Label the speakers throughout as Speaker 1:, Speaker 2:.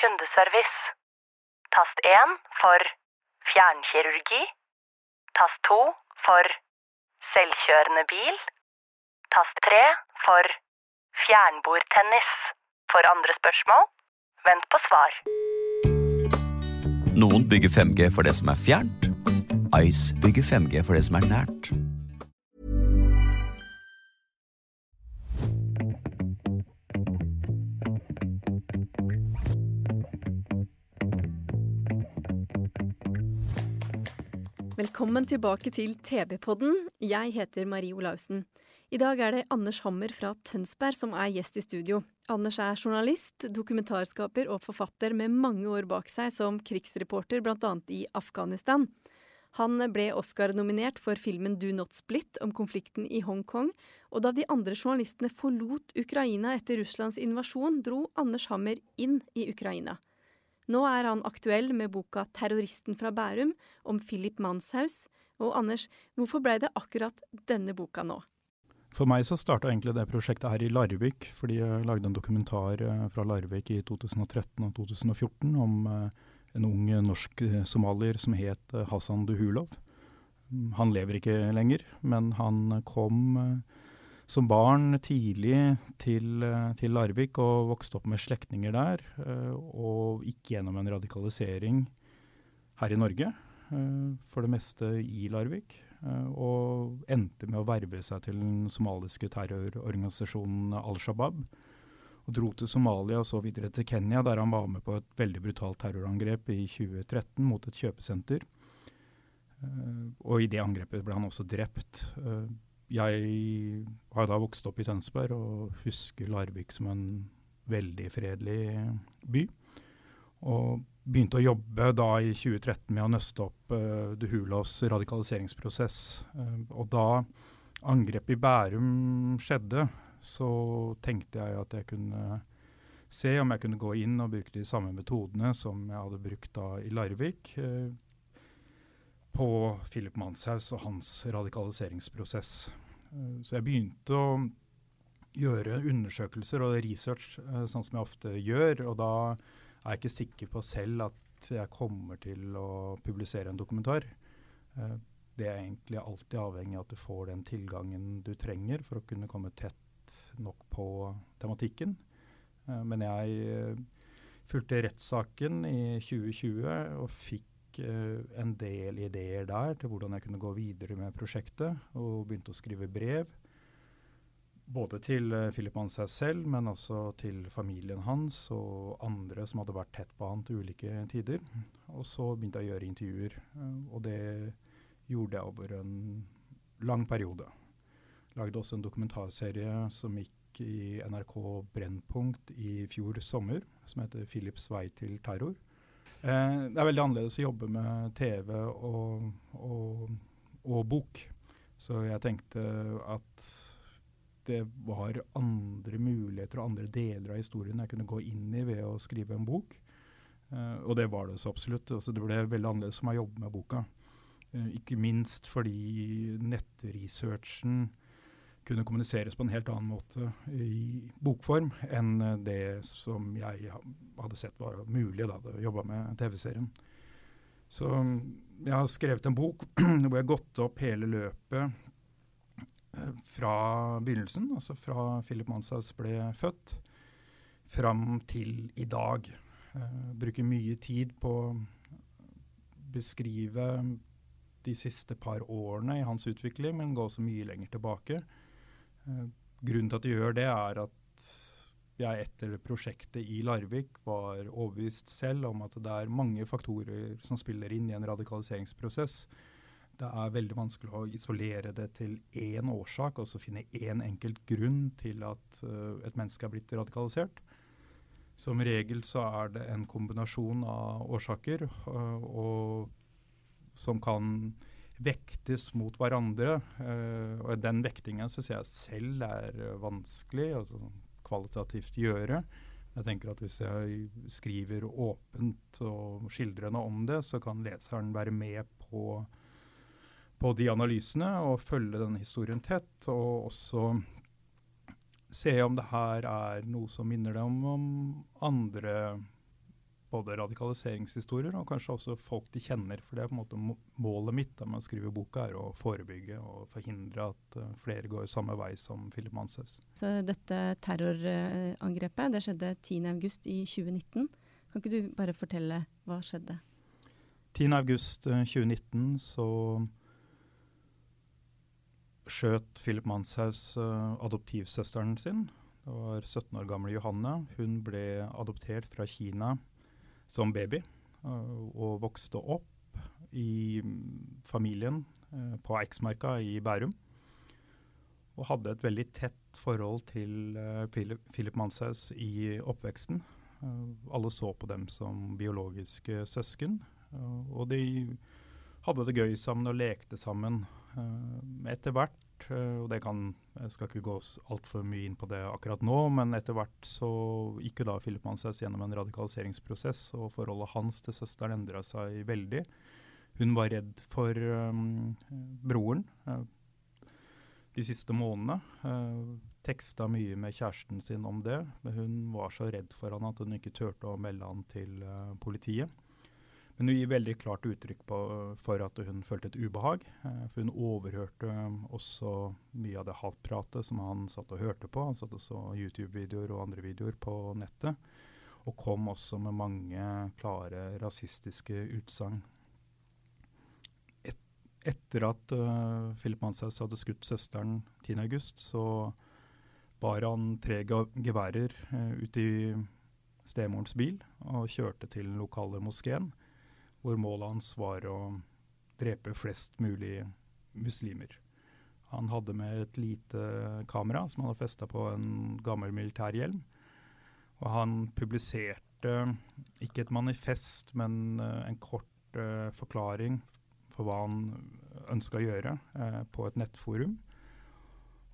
Speaker 1: Kundeservice. Tast 1 for fjernkirurgi. Tast 2 for selvkjørende bil. Tast 3 for fjernbordtennis. For andre spørsmål, vent på svar.
Speaker 2: Noen bygger 5G for det som er fjernt. Ice bygger 5G for det som er nært.
Speaker 3: Velkommen tilbake til TV-podden. Jeg heter Marie Olaussen. I dag er det Anders Hammer fra Tønsberg som er gjest i studio. Anders er journalist, dokumentarskaper og forfatter med mange år bak seg som krigsreporter bl.a. i Afghanistan. Han ble Oscar-nominert for filmen Do Not Split om konflikten i Hongkong, og da de andre journalistene forlot Ukraina etter Russlands invasjon, dro Anders Hammer inn i Ukraina. Nå er han aktuell med boka 'Terroristen fra Bærum' om Philip Manshaus. Og Anders, hvorfor blei det akkurat denne boka nå?
Speaker 4: For meg så starta egentlig det prosjektet her i Larvik, fordi jeg lagde en dokumentar eh, fra Larvik i 2013 og 2014 om eh, en ung norsk eh, somalier som het Hassan Duhulov. Mm, Han lever ikke lenger, men han kom som barn tidlig til, eh, til Larvik og vokste opp med slektninger der, eh, og gikk gjennom en radikalisering her i Norge, eh, for det meste i Larvik. Og endte med å verve seg til den somaliske terrororganisasjonen Al Shabaab. Og dro til Somalia og så videre til Kenya, der han var med på et veldig brutalt terrorangrep i 2013 mot et kjøpesenter. Og i det angrepet ble han også drept. Eh, jeg har da vokst opp i Tønsberg og husker Larvik som en veldig fredelig by. Og begynte å jobbe da i 2013 med å nøste opp uh, Duhulovs radikaliseringsprosess. Uh, og da angrepet i Bærum skjedde, så tenkte jeg at jeg kunne se om jeg kunne gå inn og bruke de samme metodene som jeg hadde brukt da i Larvik. eh, på Philip Manshaus og hans radikaliseringsprosess. Eh, Så jeg begynte å gjøre undersøkelser og research eh, sånn som jeg ofte gjør, og da er jeg ikke sikker på selv at jeg kommer til å publisere en dokumentar. Eh, Det er egentlig alltid avhengig av at du får den tilgangen du trenger for å kunne komme tett nok på tematikken. Men jeg fulgte rettssaken i 2020 og fikk eh, en del ideer der til hvordan jeg kunne gå videre med prosjektet, og begynte å skrive brev. Både til uh, Philip seg selv, men også til familien hans og andre som hadde vært tett på han til ulike tider. Og så begynte jeg å gjøre intervjuer, eh, og det gjorde jeg over en lang periode. Lagde også en dokumentarserie som gikk i NRK Brennpunkt i fjor sommer, som heter 'Philips vei til terror'. Eh, det er veldig annerledes å jobbe med TV og, og, og bok. Så jeg tenkte at det var andre muligheter og andre deler av historien jeg kunne gå inn i ved å skrive en bok. Eh, og det var det så absolutt. Altså, det ble veldig annerledes for meg å jobbe med boka. Eh, ikke minst fordi nettresearchen kunne kommuniseres på en helt annen måte i bokform enn eh, det som jeg hadde sett var mulig da jeg jobba med TV-serien. Så mm, jeg har skrevet en bok hvor jeg har gått opp hele løpet eh, fra begynnelsen, altså fra Philip Manshaus ble født, fram til i dag. Eh, bruker mye tid på å beskrive de siste par årene i hans utvikling, men går også mye lenger tilbake. Eh, grunnen til at de gjør det, er at jeg etter prosjektet i Larvik var overbevist selv om at det er mange faktorer som spiller inn i en radikaliseringsprosess. Det er veldig vanskelig å isolere det til én årsak, og så finne én enkelt grunn til at uh, et menneske er blitt radikalisert. Som regel så er det en kombinasjon av årsaker øh, og, som kan vektes mot hverandre. Uh, og Den vektingen syns jeg selv er vanskelig altså kvalitativt gjøre. Jeg tenker at Hvis jeg skriver åpent og skildrende om det, så kan leseren være med på, på de analysene og følge denne historien tett. Og også se om det her er noe som minner dem om andre både radikaliseringshistorier og kanskje også folk de kjenner. For det er på en måte målet mitt da med å skrive boka, er å forebygge og forhindre at uh, flere går samme vei som Philip Manshaus.
Speaker 3: Så dette terrorangrepet det skjedde 10.8 i 2019. Kan ikke du bare fortelle hva skjedde?
Speaker 4: 10.8.2019 uh, så skjøt Philip Manshaus uh, adoptivsøsteren sin. Det var 17 år gamle Johanne. Hun ble adoptert fra Kina som baby uh, og vokste opp i familien uh, på Eiksmarka i Bærum. Og hadde et veldig tett forhold til uh, Philip, Philip Manshaus i oppveksten. alle så på dem som biologiske søsken. og de hadde det gøy sammen og lekte sammen. etter hvert Eh, og det kan, Jeg skal ikke gå altfor mye inn på det akkurat nå, men etter hvert så gikk jo da Philip Manshaus gjennom en radikaliseringsprosess, og forholdet hans til søsteren endra seg veldig. Hun var redd for um, broren uh, de siste månedene. Uh, teksta mye med kjæresten sin om det, men hun var så redd for han at hun ikke turte å melde han til uh, politiet. Men hun gir veldig klart uttrykk på, for at hun følte et ubehag. Eh, for hun overhørte også mye av det hatpratet som han satt og hørte på. Han satt og så YouTube-videoer og andre videoer på nettet. Og kom også med mange klare rasistiske utsagn. Et, etter at uh, Philip Manshaus hadde skutt søsteren 10.8, så bar han tre geværer uh, ut i stemorens bil og kjørte til den lokale moskeen hvor målet hans var å drepe flest mulig muslimer. Han hadde med et lite kamera som han hadde festa på en gammel militærhjelm. Og han publiserte ikke et manifest, men uh, en kort uh, forklaring for hva han ønska å gjøre uh, på et nettforum.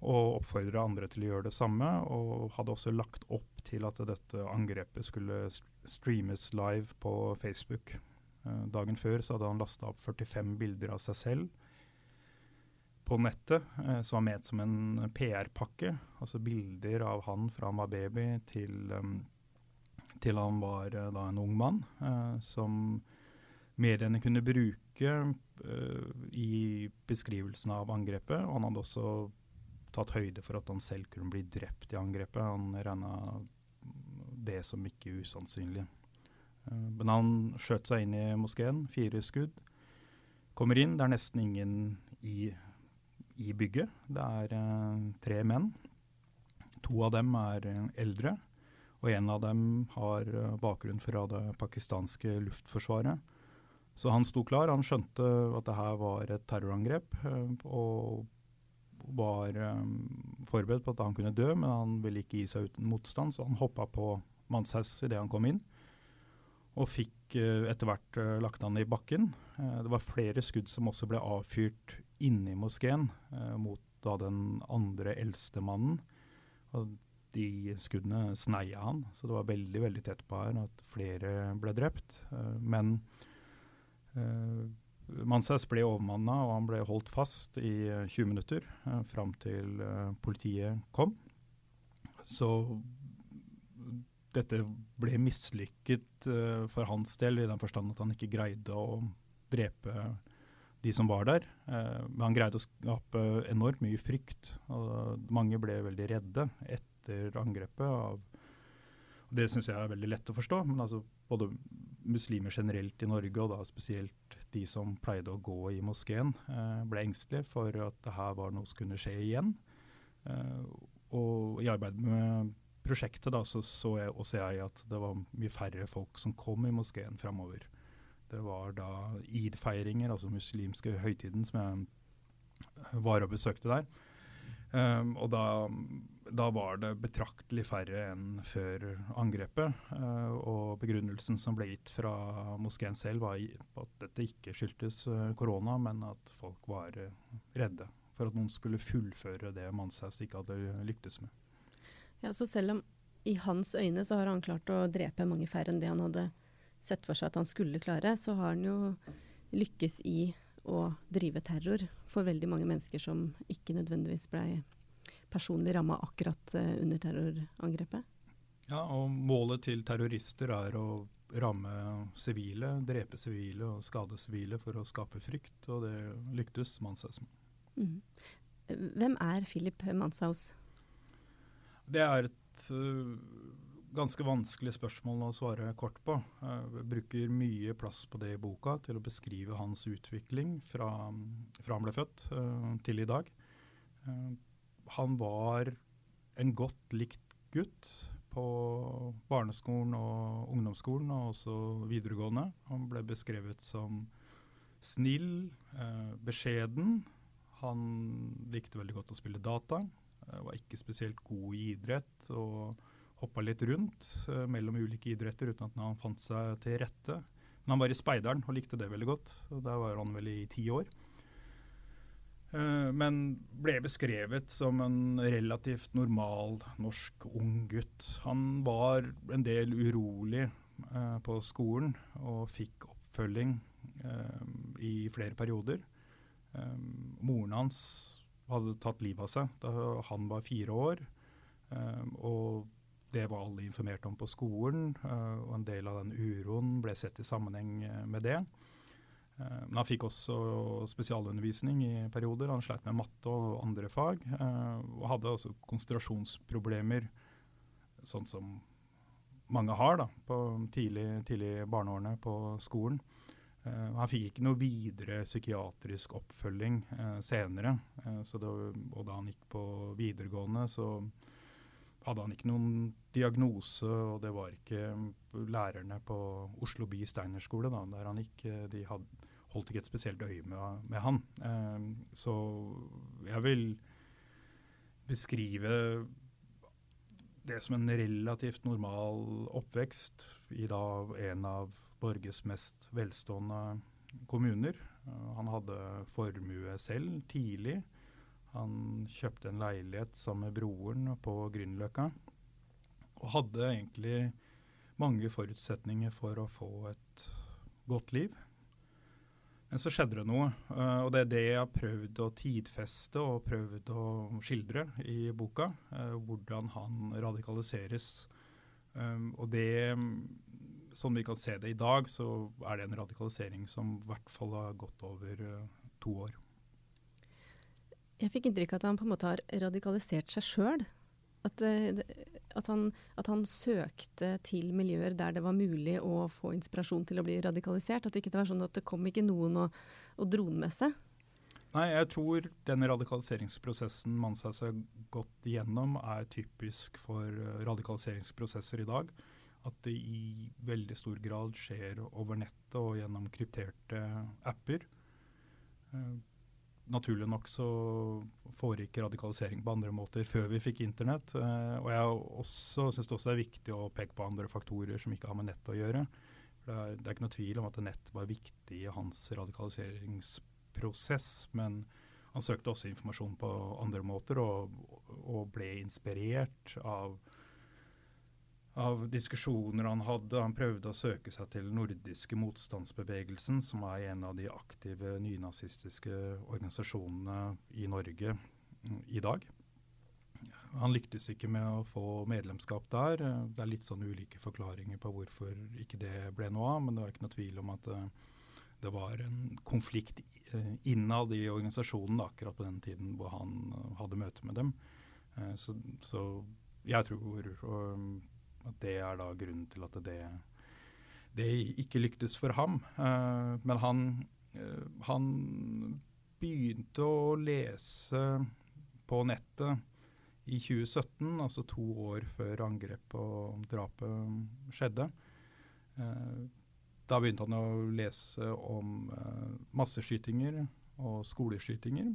Speaker 4: Og oppfordra andre til å gjøre det samme, og hadde også lagt opp til at dette angrepet skulle streames live på Facebook. Eh, dagen før så hadde han lasta opp 45 bilder av seg selv på nettet, eh, som var ment som en PR-pakke. Altså bilder av han fra han var baby til, um, til han var uh, da en ung mann, som mediene kunne bruke i beskrivelsen av angrepet. Og han hadde også tatt høyde for at han selv kunne bli drept i angrepet. Han regna det som ikke usannsynlig. Eh, men han skjøt seg inn i moskeen, fire skudd. Kommer inn, det er nesten ingen i, i bygget. Det er uh, tre menn. To av dem er uh, eldre, og en av dem har bakgrunn fra det pakistanske luftforsvaret. Så han sto klar, han skjønte at det her var et terrorangrep, og var forberedt på at han kunne dø, men han ville ikke gi seg uten motstand, så han hoppa på Manshaus idet han kom inn og fikk uh, etter hvert uh, lagt han i bakken. Uh, det var flere skudd som også ble avfyrt inni moskeen mot da den andre eldste mannen. Og de skuddene sneia han, så det var veldig veldig tett på her at flere ble drept. men Mansas ble overmanna, og han ble holdt fast i 20 minutter fram til politiet kom. Så dette ble mislykket uh, for hans del, i den forstand at han ikke greide å drepe de som var der. Uh, men han greide å skape enormt mye frykt. og Mange ble veldig redde etter angrepet. Av, og det syns jeg er veldig lett å forstå. men altså Både muslimer generelt i Norge, og da spesielt de som pleide å gå i moskeen, uh, ble engstelige for at det her var noe som kunne skje igjen. og i arbeidet med prosjektet da, så, så jeg, også jeg at det var mye færre folk som kom i moskeen framover. Det var da id-feiringer, altså muslimske høytiden, som jeg var og besøkte der. Um, og da da var det betraktelig færre enn før angrepet. Uh, og begrunnelsen som ble gitt fra moskeen selv, var at dette ikke skyldtes korona, men at folk var redde for at noen skulle fullføre det Manshaus ikke hadde lyktes med.
Speaker 3: Ja, Så selv om i hans øyne så har han klart å drepe mange færre enn det han hadde sett for seg at han skulle klare, så har han jo lykkes i å drive terror for veldig mange mennesker som ikke nødvendigvis ble personlig ramma akkurat uh, under terrorangrepet.
Speaker 4: Ja, og målet til terrorister er å ramme sivile, drepe sivile og skade sivile for å skape frykt, og det lyktes Manshaus med. Mm.
Speaker 3: Hvem er Philip Manshaus?
Speaker 4: Det er et uh, ganske vanskelig spørsmål å svare kort på. Jeg bruker mye plass på det i boka til å beskrive hans utvikling fra, fra han ble født uh, til i dag. Han var en godt likt gutt på barneskolen og ungdomsskolen, og også videregående. Han ble beskrevet som snill, beskjeden, han likte veldig godt å spille data. Eh, var ikke spesielt god i idrett og hoppa litt rundt uh, mellom ulike idretter uten at han fant seg til rette. Men han var i speideren og likte det veldig godt. og Der var han vel i ti år. Uh, men ble beskrevet som en relativt normal norsk ung gutt. Han var en del urolig uh, på skolen og fikk oppfølging i flere perioder. Um, moren hans hadde tatt livet av seg da han var fire år. Um, og det var alle informert om på skolen, uh, og en del av den uroen ble sett i sammenheng eh, med det. Uh, men han fikk også spesialundervisning i perioder. Han sleit med matte og andre fag. Uh, og hadde også konsentrasjonsproblemer, sånn som mange har da, på tidlig, tidlig barneårene på skolen. Uh, han fikk ikke noe videre psykiatrisk oppfølging uh, senere. Uh, det, og da han gikk på videregående, så hadde han ikke noen diagnose, og det var ikke lærerne på Oslo by steinerskole da, der han gikk, de hadde, holdt ikke et spesielt øye med, med han. så jeg vil beskrive det som en relativt normal oppvekst i da en av Norges mest velstående kommuner. Eh, han hadde formue selv tidlig. Han kjøpte en leilighet sammen med broren på Grünerløkka. Og hadde egentlig mange forutsetninger for å få et godt liv. Men så skjedde det noe, eh, og det er det jeg har prøvd å tidfeste og prøvd å skildre i boka. Eh, hvordan han radikaliseres. Og det sånn vi kan se det i dag, så er det en radikalisering som i hvert fall har gått over uh, to år.
Speaker 3: Jeg fikk inntrykk av at han på en måte har radikalisert seg sjøl. At, uh, at, at, han søkte til miljøer der det var mulig å få inspirasjon til å bli radikalisert. At det ikke var sånn at det kom ikke noen og, og dro den med seg.
Speaker 4: Nei, jeg tror den radikaliseringsprosessen Manshaus har gått igjennom, er typisk for uh, radikaliseringsprosesser i dag at det i veldig stor grad skjer over nettet og gjennom krypterte apper. Uh, naturlig nok så foregikk radikalisering på andre måter før vi fikk internett. Uh, og jeg også syns det også er viktig å peke på andre faktorer som ikke har med nett å gjøre. Det er, det er, ikke noe tvil om at nett var viktig i hans radikaliseringsprosess, men han søkte også informasjon på andre måter og, og ble inspirert av av diskusjoner han hadde. Han prøvde å søke seg til nordiske motstandsbevegelsen, som er en av de aktive nynazistiske organisasjonene i Norge mm, i dag. Han lyktes ikke med å få medlemskap der. Det er litt sånn ulike forklaringer på hvorfor ikke det ble noe av, men det var ikke noe tvil om at det, eh, var en konflikt eh, innad i organisasjonen akkurat på den tiden hvor han eh, hadde møte med dem. Så, så jeg tror at det er da grunnen til at det, det ikke lyktes for ham. Uh, men han, uh, han begynte å lese på nettet i 2017, altså to år før angrepet og drapet skjedde. Uh, da begynte han å lese om masseskytinger og skoleskytinger.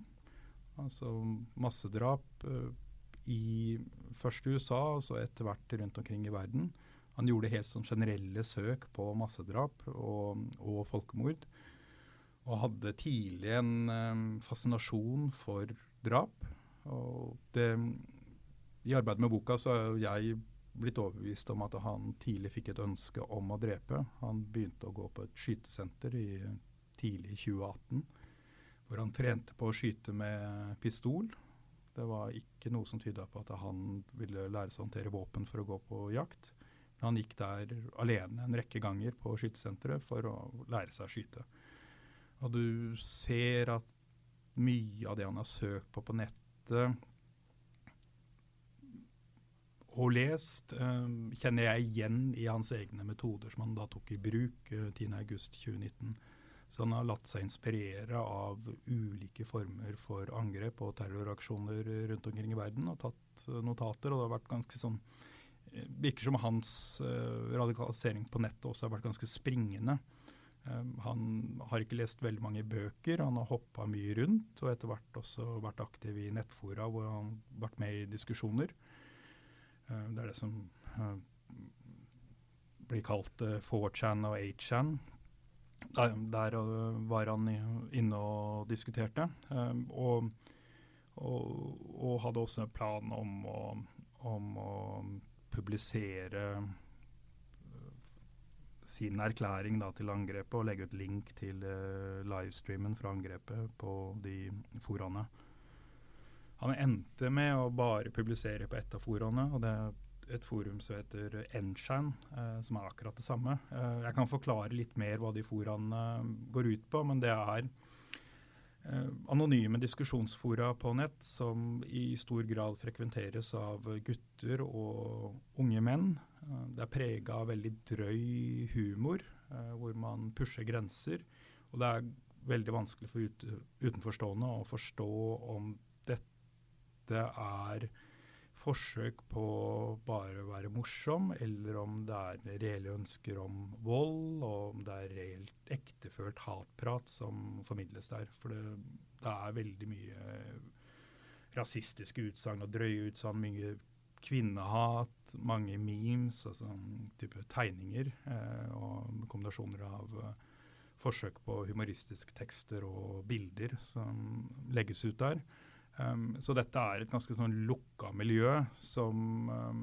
Speaker 4: Altså massedrap i først USA og så etter hvert rundt omkring i verden. Han gjorde helt sånn generelle søk på massedrap og, og folkemord. Og hadde tidlig en fascinasjon for drap. Og det, I arbeidet med boka så er jeg blitt overbevist om at han tidlig fikk et ønske om å drepe. Han begynte å gå på et skytesenter i tidlig 2018, hvor han trente på å skyte med pistol. Det var ikke noe som tyda på at han ville lære seg å håndtere våpen for å gå på jakt. Men han gikk der alene en rekke ganger på skytesenteret for å lære seg å skyte. Og du ser at mye av det han har søkt på på nettet og lest, uh, kjenner jeg igjen i hans egne metoder som han da tok i bruk uh, eh, 10.8.2019. Så han har latt seg inspirere av ulike former for angrep og terroraksjoner rundt omkring i verden og tatt uh, notater. Og det har vært ganske sånn Virker som hans radikalisering på nettet også har vært ganske springende. Han har ikke lest veldig mange bøker, han har hoppa mye rundt og etter hvert også vært aktiv i nettfora hvor han har vært med i diskusjoner. Eh, det er det som eh, blir kalt 4chan og 8chan. Der, der, var han inne og diskuterte. Og, og, og hadde også en plan om å, om å publisere sin erklæring da, til angrepet og legge ut link til uh, livestreamen fra angrepet på de foraene. Han endte med å bare publisere på ett av foraene, og det et forum som heter Enshan, eh, som er akkurat det samme. Eh, jeg kan forklare litt mer hva de foraene går ut på, men det er eh, anonyme diskusjonsfora på nett som i stor grad frekventeres av gutter og unge menn. Eh, det er prega av veldig drøy humor, eh, hvor man pusher grenser. Og det er veldig vanskelig for ut, utenforstående å forstå om dette er forsøk på bare å være morsom, eller om det er reelle ønsker om vold, og om det er reelt ektefølt hatprat som formidles der. For det, det er veldig mye rasistiske utsagn og drøye utsagn. Mye kvinnehat, mange memes, altså type tegninger, eh, og kombinasjoner av eh, forsøk på humoristiske tekster og bilder som legges ut der. Um, så dette er et ganske sånn lukka miljø som um,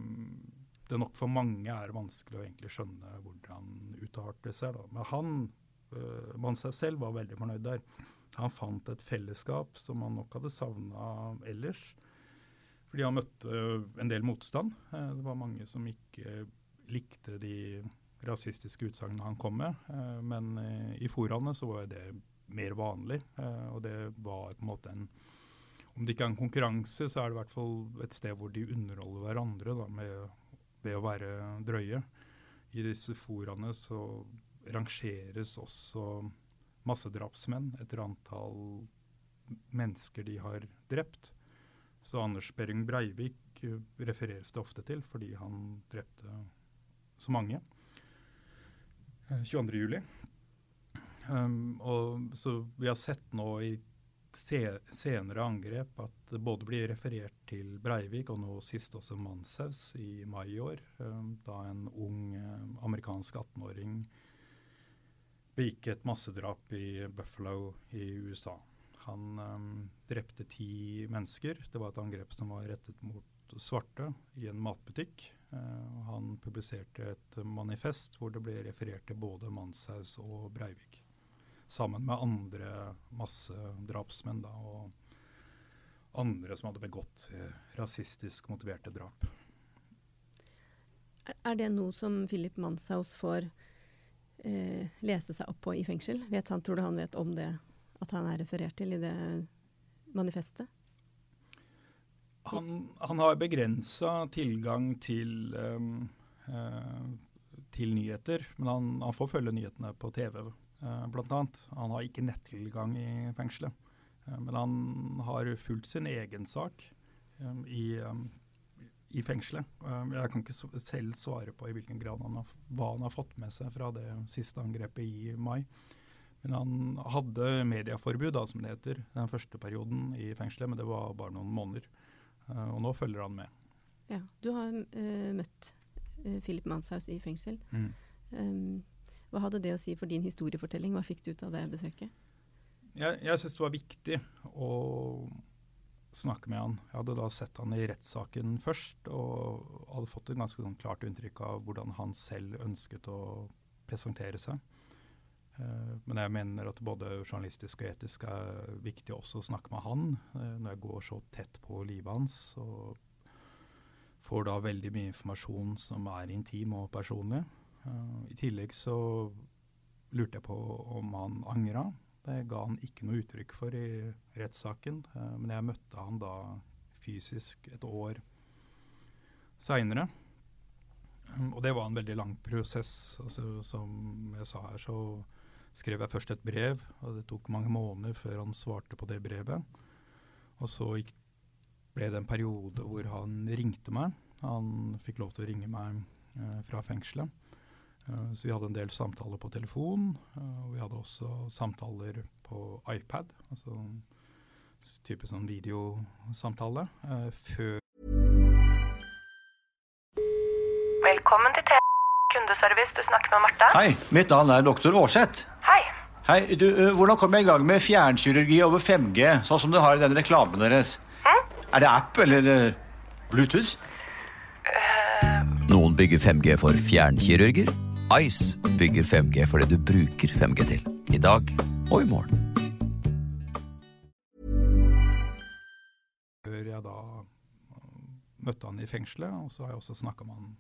Speaker 4: det nok for mange er vanskelig å egentlig skjønne hvordan utarter seg. Da. Men han, uh, man seg selv, var veldig fornøyd der. Han fant et fellesskap som han nok hadde savna ellers. Fordi han møtte en del motstand. Uh, det var mange som ikke likte de rasistiske utsagnene han kom med. Uh, men i foraene så var det mer vanlig, og det var på en måte en om det ikke er en konkurranse, så er det i hvert fall et sted hvor de underholder hverandre da, med, ved å være drøye. I disse foraene så rangeres også massedrapsmenn etter antall mennesker de har drept. Så Anders Behring Breivik refereres det ofte til fordi han drepte så mange. 22.07. Um, og så vi har sett nå i se, senere angrep at det både blir referert til Breivik og nå sist også Manshaus i mai i år, eh, da en ung eh, amerikansk 18-åring begikk et massedrap i Buffalo i USA. Han um, drepte ti mennesker. Det var et angrep som var rettet mot svarte i en matbutikk. Uh, han publiserte et manifest hvor det ble referert til både Manshaus og Breivik sammen med andre massedrapsmenn da, og andre som hadde begått eh, rasistisk motiverte drap.
Speaker 3: Er det noe som Philip Manshaus får eh, lese seg opp på i fengsel? Vet han, tror du han vet om det, at han er referert til i det manifestet?
Speaker 4: Han, han har begrensa tilgang til, um, uh, til nyheter, men han, han, får følge nyhetene på TV Eh, blant annet. Han har ikke nettilgang i fengselet. Eh, men han har fulgt sin egen sak eh, i, i fengselet. Jeg kan ikke selv svare på i hvilken grad han har, hva han har fått med seg fra det siste angrepet i mai. Men han hadde medieforbud, da, som det heter, den første perioden i fengselet, men det var bare noen måneder. Og nå følger han med.
Speaker 3: Ja, Du har uh, møtt uh, Philip Manshaus i fengsel. Mm. Um, hva hadde det å si for din historiefortelling? Hva fikk du ut av det besøket?
Speaker 4: Jeg, jeg syns det var viktig å snakke med han. Jeg hadde da sett han i rettssaken først, og hadde fått et ganske sånn klart inntrykk av hvordan han selv ønsket å presentere seg. Uh, men jeg mener at både journalistisk og etisk er viktig også å snakke med han uh, når jeg går så tett på livet hans. og får da veldig mye informasjon som er intim og personlig. Uh, I tillegg så lurte jeg på om han angra. Det ga han ikke noe uttrykk for i rettssaken, uh, men jeg møtte han da fysisk et år seinere. Um, og det var en veldig lang prosess. Altså, som jeg sa her, så skrev jeg først et brev, og det tok mange måneder før han svarte på det brevet. Og så gikk ble det en periode hvor han ringte meg. Han fikk lov til å ringe meg eh, fra fengselet. Uh, så vi hadde en del samtaler på telefon. Uh, og vi hadde også samtaler på iPad, altså type sånn videosamtale, uh, før
Speaker 1: Velkommen til T kundeservice, du snakker med Marte.
Speaker 5: Hei, mitt navn er doktor Aarseth.
Speaker 1: Hei.
Speaker 5: Hei, du, Hvordan kom jeg i gang med fjernkirurgi over 5G, sånn som du har i den reklamen deres? Hm? Er det app eller Bluetooth?
Speaker 2: Noen bygger 5G for fjernkirurger. Ice bygger 5G for det du bruker 5G til. I dag og i morgen.
Speaker 4: Før jeg da øh, møtte han i fengselet, og så har jeg også snakka med han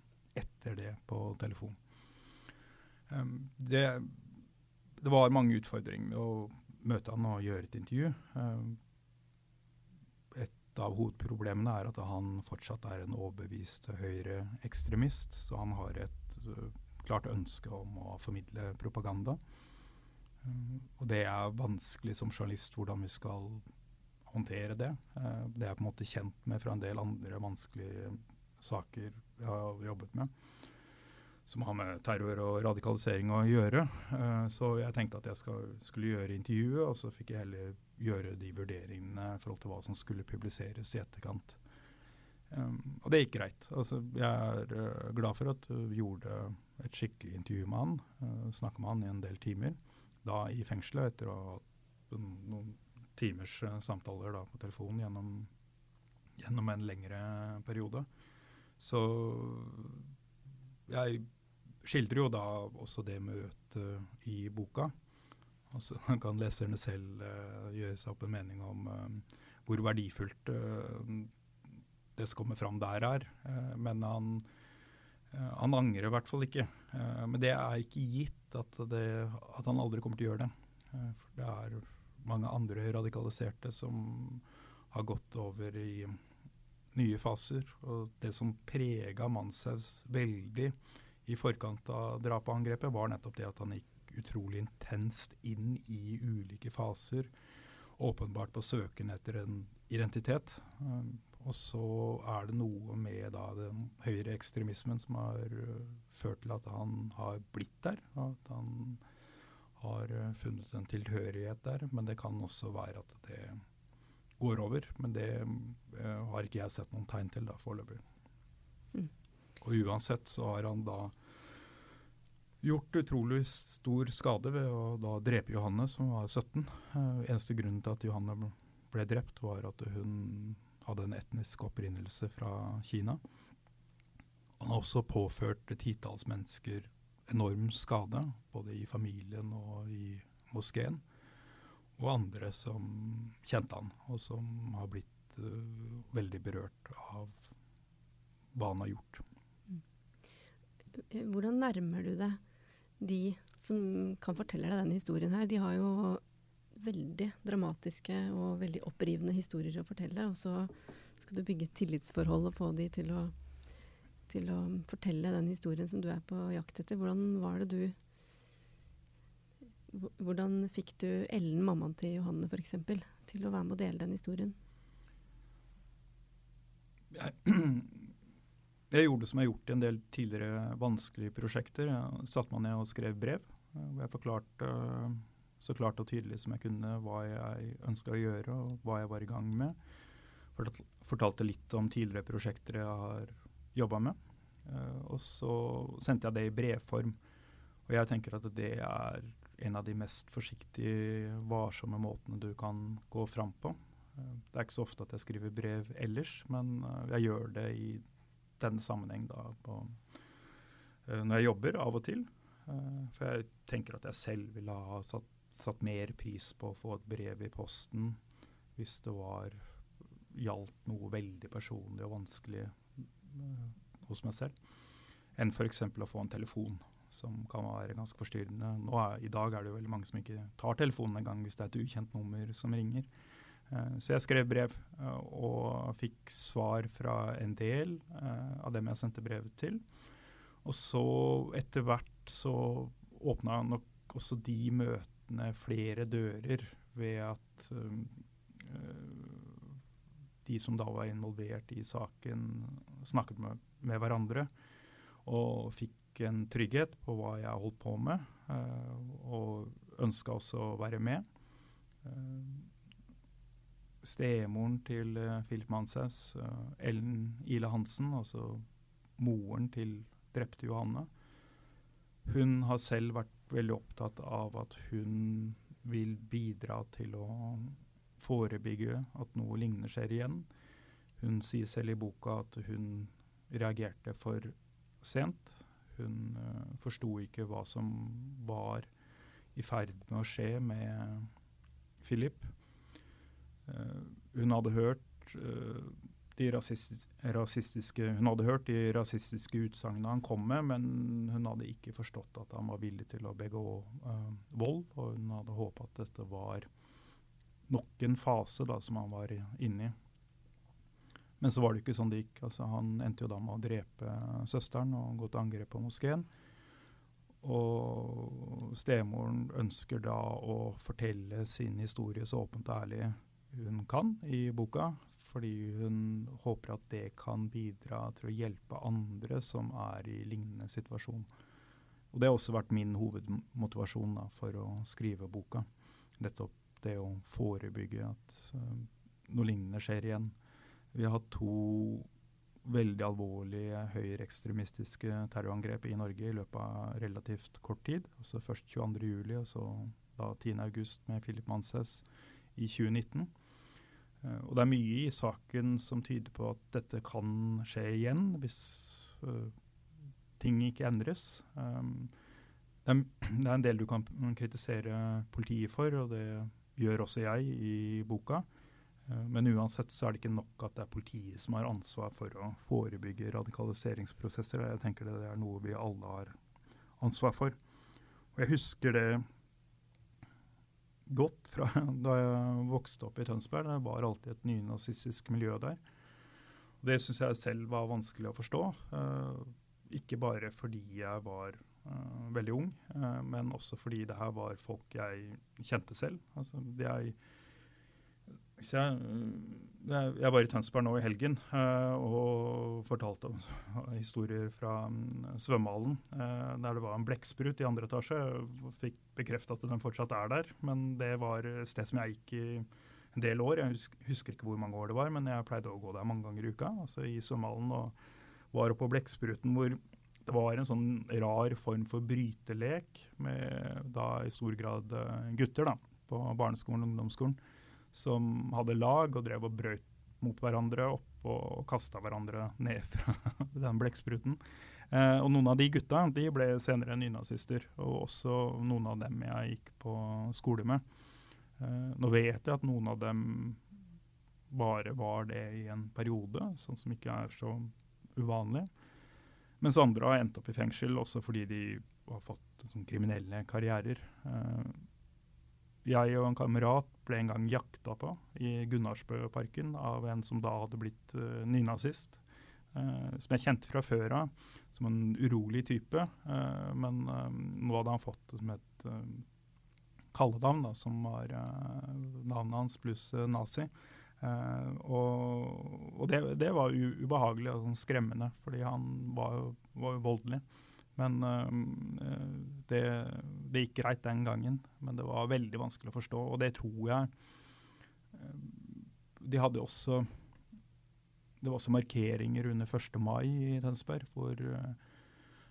Speaker 4: etter det på telefon. Um, det, det, var mange utfordringer med å møte han og gjøre et intervju. Um, et av hovedproblemene er at han fortsatt er en overbevist høyreekstremist. Så han har et uh, klart ønske om å formidle propaganda. Uh, og det er vanskelig som journalist hvordan vi skal håndtere det. Uh, det er jeg på en måte kjent med fra en del andre vanskelige saker jeg har jobbet med. Som har med terror og radikalisering å gjøre. så jeg tenkte at jeg skal, skulle gjøre intervjuet, og så fikk jeg heller gjøre de vurderingene i forhold til hva som skulle publiseres i etterkant. Um, og det gikk greit. Altså, jeg er uh, glad for at du gjorde et skikkelig intervju med han. Uh, Snakka med han i en del timer. Da i fengselet, etter å ha hatt noen timers uh, samtaler da, på telefon gjennom, gjennom, en lengre periode. Så jeg skildrer jo da også det møtet i boka. Og så kan leserne selv uh, gjøre seg opp en mening om hvor verdifullt uh, det som kommer fram der er. men han, han, angrer i hvert fall ikke. men det er ikke gitt at, det, at, han aldri kommer til å gjøre det. for det er mange andre radikaliserte som har gått over i nye faser. Og det som prega Manshaus veldig i forkant av drapangrepet, var nettopp det at han gikk utrolig intenst inn i ulike faser. Åpenbart på søken etter en identitet. Og så er det noe med da, den høyreekstremismen som har uh, ført til at han har blitt der. At han har uh, funnet en tilhørighet der. Men det kan også være at det går over. Men det uh, har ikke jeg sett noen tegn til da foreløpig. Mm. Og uansett så har han da gjort utrolig stor skade ved å da drepe Johanne, som var 17. Uh, eneste grunnen til at Johanne ble drept, var at hun hadde en etnisk opprinnelse fra Kina. Han har også påført titalls mennesker enorm skade, både i familien og i moskeen. Og andre som kjente han, og som har blitt uh, veldig berørt av hva han har gjort.
Speaker 3: Hvordan nærmer du deg de som kan fortelle deg denne historien her? De har jo veldig dramatiske og veldig opprivende historier å fortelle. Og så skal du bygge et tillitsforhold og få de til å, til å fortelle den historien som du er på jakt etter. Hvordan var det du Hvordan fikk du Ellen, mammaen til Johanne f.eks., til å være med å dele den historien?
Speaker 4: Jeg Jeg gjorde som jeg har gjort i en del tidligere vanskelige prosjekter. Jeg satte meg ned og skrev brev. hvor Jeg forklarte så klart og tydelig som jeg kunne hva jeg ønska å gjøre og hva jeg var i gang med. fortalte litt om tidligere prosjekter jeg har jobba med. Uh, og så sendte jeg det i brevform. Og jeg tenker at det er en av de mest forsiktige, varsomme måtene du kan gå fram på. Uh, det er ikke så ofte at jeg skriver brev ellers, men uh, jeg gjør det i denne sammenheng da på, når jeg jobber, av og til. for jeg tenker at jeg selv ville ha satt, satt mer pris på å få et brev i posten hvis det var gjaldt noe veldig personlig og vanskelig uh, hos meg selv, enn f.eks. å få en telefon, som kan være ganske forstyrrende. Er, I dag er det jo veldig mange som ikke tar telefonen engang hvis det er et ukjent nummer som ringer. Uh, så jeg skrev brev uh, og fikk svar fra en del av dem jeg sendte brevet til. Og så etter hvert så åpna nok også de møtene flere dører ved at um, de som da var involvert i saken, snakket med, med hverandre og fikk en trygghet på hva jeg holdt på med, uh, og ønska også å være med. Uh, Stemoren til Philip Manshaus, Ellen Ile Hansen, altså moren til drepte Johanne, hun har selv vært veldig opptatt av at hun vil bidra til å forebygge at noe lignende skjer igjen. Hun sier selv i boka at hun reagerte for sent. Hun uh, forsto ikke hva som var i ferd med å skje med Philip. Uh, hun hadde hørt uh, de rasistiske Hun hadde hørt de rasistiske utsagnene han kom med, men hun hadde ikke forstått at han var villig til å begå uh, vold, og hun hadde håpa at dette var nok en fase da, som han var inne i. Men så var det ikke sånn det gikk. Altså, han endte jo da med å drepe søsteren og gå til angrep på moskeen. Og stemoren ønsker da å fortelle sin historie så åpent og ærlig hun kan i boka. Fordi hun håper at det kan bidra til å hjelpe andre som er i lignende situasjon. Og Det har også vært min hovedmotivasjon da, for å skrive boka. Nettopp det å forebygge at uh, noe lignende skjer igjen. Vi har hatt to veldig alvorlige høyreekstremistiske terrorangrep i Norge i løpet av relativt kort tid. Altså Først 22.07, og så da 10.8 med Philip Manshaus i 2019. Eh, og det er mye i saken som tyder på at dette kan skje igjen hvis uh, ting ikke endres. Um, det, er, det, er, en del du kan kritisere politiet for, og det gjør også jeg i boka. Uh, men uansett så er det ikke nok at det er politiet som har ansvar for å forebygge radikaliseringsprosesser. Jeg tenker det er noe vi alle har ansvar for. Og jeg husker det godt fra da jeg vokste opp i Tønsberg. Det var alltid et nynazistisk miljø der. Og det syns jeg selv var vanskelig å forstå. Uh, ikke bare fordi jeg var uh, veldig ung, uh, men også fordi det her var folk jeg kjente selv. Altså, jeg, jeg, jeg, var i Tønsberg nå i helgen uh, og fortalte om historier fra um, svømmehallen, der det var en blekksprut i andre etasje. Jeg fikk bekreftet at den fortsatt er der, men det var et sted som jeg gikk i en del år. Jeg husker, ikke hvor mange år det var, men jeg pleide å gå der mange ganger i uka, altså i svømmehallen. og var oppe på Blekkspruten hvor det var en sånn rar form for brytelek med da i stor grad uh, gutter da, på barneskolen og ungdomsskolen som hadde lag og drev og brøt mot hverandre opp og, kasta hverandre ned fra den blekkspruten. Eh, og noen av de gutta de ble senere nynazister, og også noen av dem jeg gikk på skole med. Eh, nå vet jeg at noen av dem bare var det i en periode, sånn som ikke er så uvanlig. Mens andre har endt opp i fengsel også fordi de har fått sånn, kriminelle karrierer. Uh, jeg og en kamerat ble en gang jakta på i Gunnarsbøparken av en som da hadde blitt uh, nynazist. Uh, som jeg kjente fra før av som en urolig type. Uh, men nå hadde han fått det som et kallenavn, som var navnet hans pluss nazi. Uh, og, og det, det, var ubehagelig og sånn skremmende, fordi han var jo, var jo voldelig. Men uh, det, det, gikk greit den gangen, men det var veldig vanskelig å forstå. Og det tror jeg uh, De hadde også det var også markeringer under 1. mai i Tønsberg hvor uh,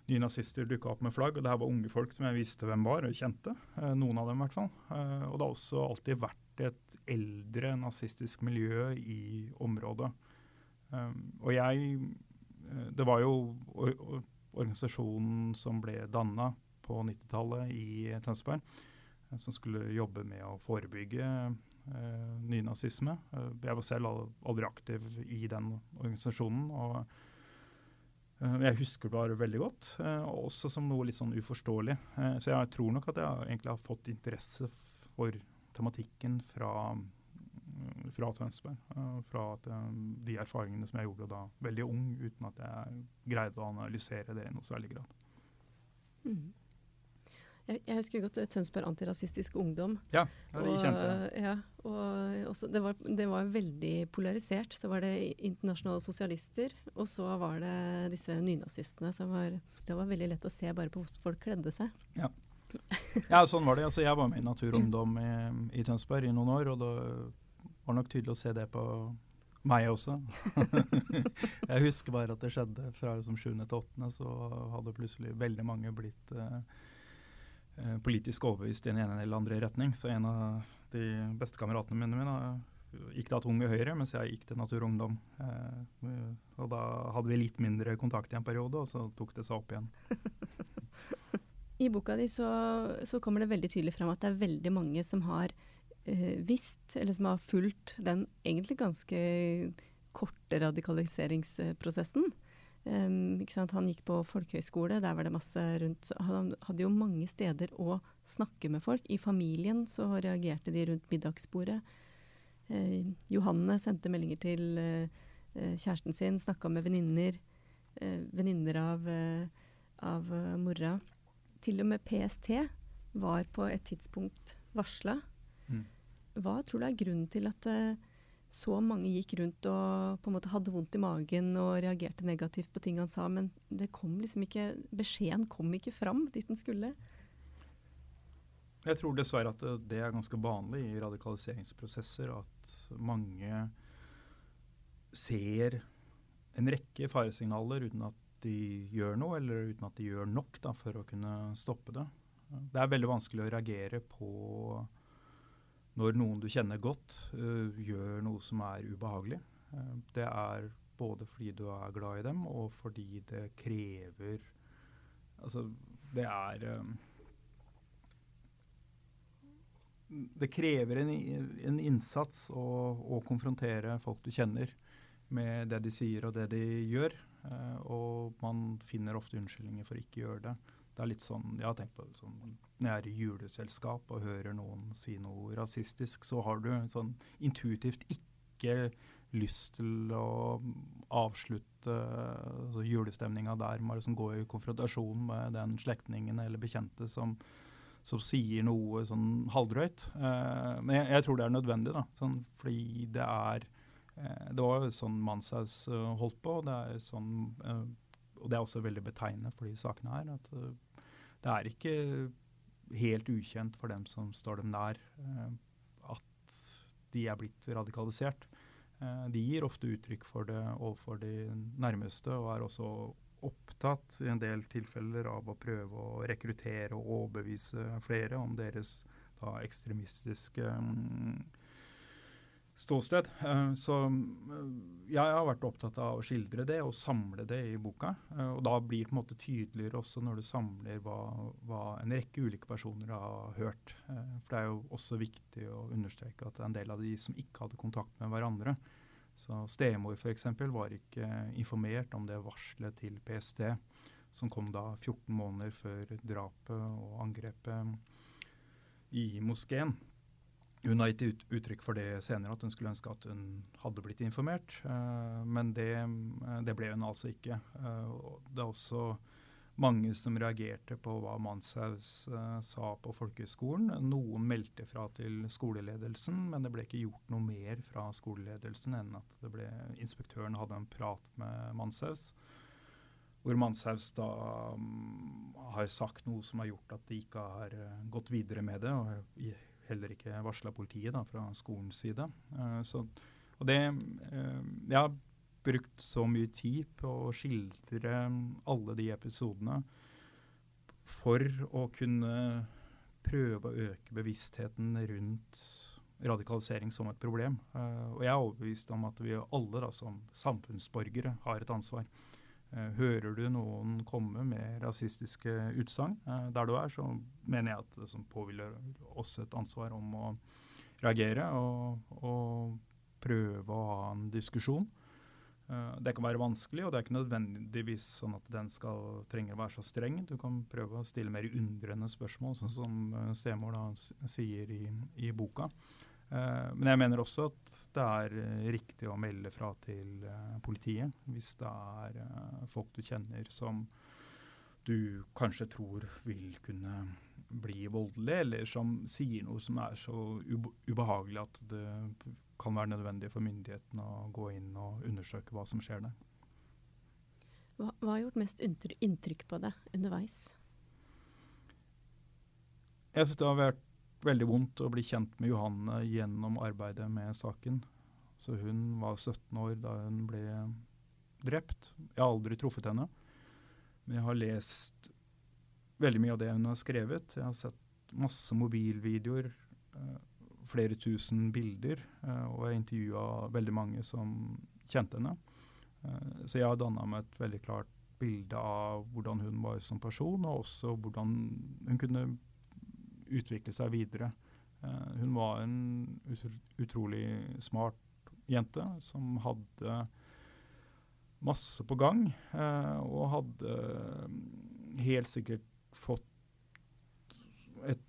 Speaker 4: nye nazister dukka opp med flagg. og Det her var unge folk som jeg visste hvem var, og kjente. Noen av dem i hvert fall. Og det har også alltid vært et eldre nazistisk miljø i området. og jeg Det var jo organisasjonen som ble danna på 90-tallet i Tønsberg, som skulle jobbe med å forebygge eh, nynazisme. Eh, jeg var selv aldri aktiv i den organisasjonen. og eh, jeg husker det bare veldig godt, eh, også som noe litt sånn uforståelig. Eh, så jeg tror nok at jeg egentlig har fått interesse for tematikken fra, fra Tønsberg. Fra at, de erfaringene som jeg gjorde da veldig ung, uten at jeg greide å analysere det i noe særlig grad. Mm.
Speaker 3: Jeg, jeg, husker godt eh, Tønsberg Antirasistisk Ungdom.
Speaker 4: Ja, det og, kjente.
Speaker 3: Ja, og også, det, var, det, var, veldig polarisert. Så var det internasjonale sosialister, og så var det disse nynazistene. som var, Det var veldig lett å se bare på hvordan folk kledde seg.
Speaker 4: Ja. ja, sånn var det. Altså, jeg var med i Natur og Ungdom i, i Tønsberg i noen år, og det var nok tydelig å se det på meg også. jeg husker bare at det skjedde fra liksom 7. til 8., så hadde plutselig veldig mange blitt uh, Eh, politisk overbevist i den ene eller andre retning. Så en av de beste kameratene mine, mine gikk da til Unge Høyre, mens jeg gikk til Natur og Ungdom. Eh, og da hadde vi litt mindre kontakt i en periode, og så tok det seg opp igjen.
Speaker 3: I boka di så, så, kommer det veldig tydelig fram at det er veldig mange som har eh, visst, eller som har fulgt den egentlig ganske korte radikaliseringsprosessen. Um, han gikk på folkehøyskole, der var det masse rundt Han hadde jo mange steder å snakke med folk. I familien så reagerte de rundt middagsbordet. Uh, Johanne sendte meldinger til uh, kjæresten sin, snakka med venninner. Uh, venninner av, av mora. Til og med PST var på et tidspunkt varsla. Mm. Hva tror du er grunnen til at så mange gikk rundt og på en måte hadde vondt i magen og reagerte negativt på ting han sa, men det kom liksom ikke, beskjeden kom ikke fram dit den skulle.
Speaker 4: Jeg tror dessverre at det er ganske vanlig i radikaliseringsprosesser at mange ser en rekke faresignaler uten at de gjør noe, eller uten at de gjør nok da, for å kunne stoppe det. Det er veldig vanskelig å reagere på når noen du kjenner godt, uh, gjør noe som er ubehagelig. Uh, det er både fordi du er glad i dem, og fordi det krever Altså, det er um, Det krever en, en innsats å, å, konfrontere folk du kjenner med det de sier og det de gjør. Uh, og man finner ofte unnskyldninger for ikke å gjøre det. Det er litt sånn, Jeg har tenkt på det sånn, Når jeg er i juleselskap og hører noen si noe rasistisk, så har du sånn intuitivt ikke lyst til å avslutte altså julestemninga der med å liksom gå i konfrontasjon med den slektningen eller bekjente som, som sier noe sånn halvdrøyt. Eh, men jeg, jeg, tror det er nødvendig, da, sånn, fordi det er eh, Det var jo sånn Manshaus uh, holdt på. og det er sånn eh, og det er også veldig betegnende for de sakene her. at uh, det er ikke helt ukjent for dem som står dem nær, uh, at de er blitt radikalisert. Uh, de gir ofte uttrykk for det overfor de nærmeste, og er også opptatt i en del tilfeller av å prøve å rekruttere og overbevise flere om deres da, ekstremistiske um, ståsted. Eh, så eh, jeg har vært opptatt av å skildre det og samle det i boka. Eh, og da blir det på en måte tydeligere også når du samler hva, hva en rekke ulike personer har hørt. For det er jo også viktig å understreke at det er en del av de som ikke hadde kontakt med hverandre. Så Stemor f.eks. var ikke informert om det varselet til PST, som kom da 14 måneder før drapet og angrepet i moskeen. Hun har gitt uttrykk for det senere, at hun skulle ønske at hun hadde blitt informert. Uh, men det, uh, det, ble hun altså ikke. Uh, det er også mange som reagerte på hva Manshaus sa på folkehøgskolen. Noen meldte fra til skoleledelsen, men det ble ikke gjort noe mer fra skoleledelsen enn at ble, inspektøren hadde en prat med Manshaus. Hvor Manshaus da um, har sagt noe som har gjort at de ikke har gått videre med det. og heller ikke varsla politiet da, fra skolens side. Uh, så, og det uh, har brukt så mye tid på å skildre alle de episodene for å kunne prøve å øke bevisstheten rundt radikalisering som et problem. Uh, og jeg er overbevist om at vi alle da, som samfunnsborgere har et ansvar. Uh, hører du noen komme med rasistiske utsagn uh, der du er, så mener jeg at det som påhviler oss et ansvar om å reagere og, og prøve å ha en diskusjon. Uh, det kan være vanskelig, og det er ikke nødvendigvis sånn at den skal trenger å være så streng. Du kan prøve å stille mer undrende spørsmål, sånn som Stemor da sier i, i boka. Uh, men jeg mener også at det er riktig å melde fra til politiet hvis det er folk du kjenner som du kanskje tror vil kunne bli voldelig, eller som sier noe som er så ubehagelig at det kan være nødvendig for myndighetene å gå inn og undersøke hva som skjer der.
Speaker 3: Hva, hva har gjort mest inntrykk på deg underveis?
Speaker 4: Jeg syns det har vært veldig vondt å bli kjent med Johanne gjennom arbeidet med saken. Så hun var 17 år da hun ble drept. Jeg har aldri truffet henne. Men jeg har lest veldig mye av det hun har skrevet. Jeg har sett masse mobilvideoer. Uh, flere tusen bilder, eh, og jeg intervjua veldig mange som kjente henne. Eh, så jeg har danna meg et veldig klart bilde av hvordan hun var som person, og også hvordan hun kunne utvikle seg videre. Eh, hun var en utrolig smart jente som hadde masse på gang, og hadde helt sikkert fått et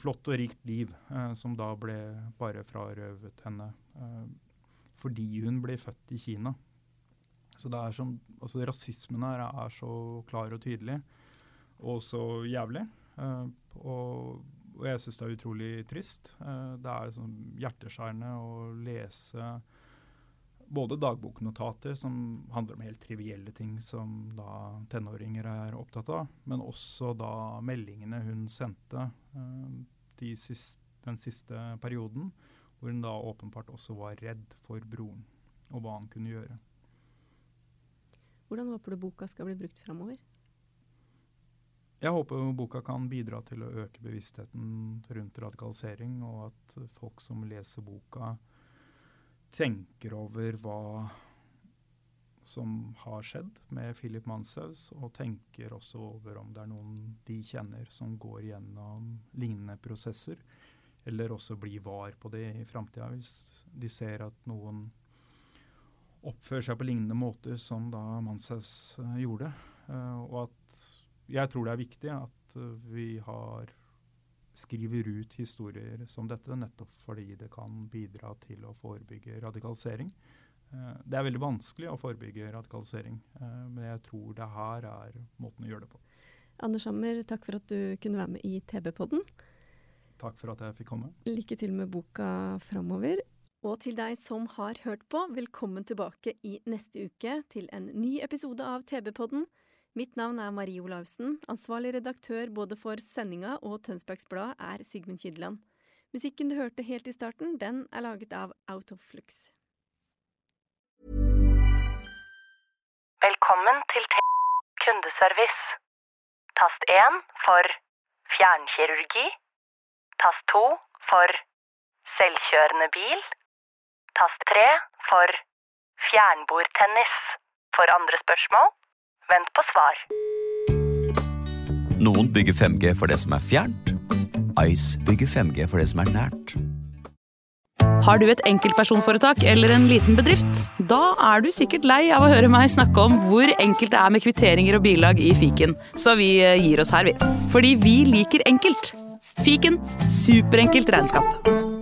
Speaker 4: flott og rikt liv, eh, som da ble bare frarøvet henne eh, fordi hun ble født i Kina. Så det er som, altså Rasismen her er så klar og tydelig, og så jævlig. Eh, og, og, jeg syns det er utrolig trist. Eh, det er sånn hjerteskjærende å lese både dagboknotater som handler om helt trivielle ting som da tenåringer er opptatt av, men også da meldingene hun sendte uh, de siste, den siste perioden, hvor hun da åpenbart også var redd for broren og hva han kunne gjøre.
Speaker 3: Hvordan håper du boka skal bli brukt framover?
Speaker 4: Jeg håper boka kan bidra til å øke bevisstheten rundt radikalisering, og at folk som leser boka, tenker over hva som har skjedd med Philip Manshaus, og tenker også over om det er noen de kjenner som går gjennom lignende prosesser, eller også blir var på det i framtida hvis de ser at noen oppfører seg på lignende måter som da Manshaus uh, gjorde. Uh, og at jeg tror det er viktig at uh, vi har skriver ut historier som dette, nettopp fordi det kan bidra til å forebygge radikalisering. Eh, det er veldig vanskelig å forebygge radikalisering, eh, men jeg tror det her er måten å gjøre det på.
Speaker 3: Anders Hammer, takk for at du kunne være med i TB-podden.
Speaker 4: Takk for at jeg fikk komme.
Speaker 3: Lykke til med boka framover. Og til deg som har hørt på, velkommen tilbake i neste uke til en ny episode av TB-podden. Mitt navn er Marie Olavsen. Ansvarlig redaktør både for sendinga og Tønsbergs Blad er Sigmund Kydland. Musikken du hørte helt i starten, den er laget av Out of Flux.
Speaker 1: Velkommen til T kundeservice. Tast 1 for fjernkirurgi. Tast 2 for selvkjørende bil. Tast 3 for fjernbordtennis. For andre spørsmål Vent på svar.
Speaker 2: Noen bygger 5G for det som er fjernt. Ice bygger 5G for det som er nært.
Speaker 6: Har du et enkeltpersonforetak eller en liten bedrift? Da er du sikkert lei av å høre meg snakke om hvor enkelt det er med kvitteringer og bilag i fiken, så vi eh, gir oss her, vi. Fordi vi liker enkelt. Fiken superenkelt regnskap.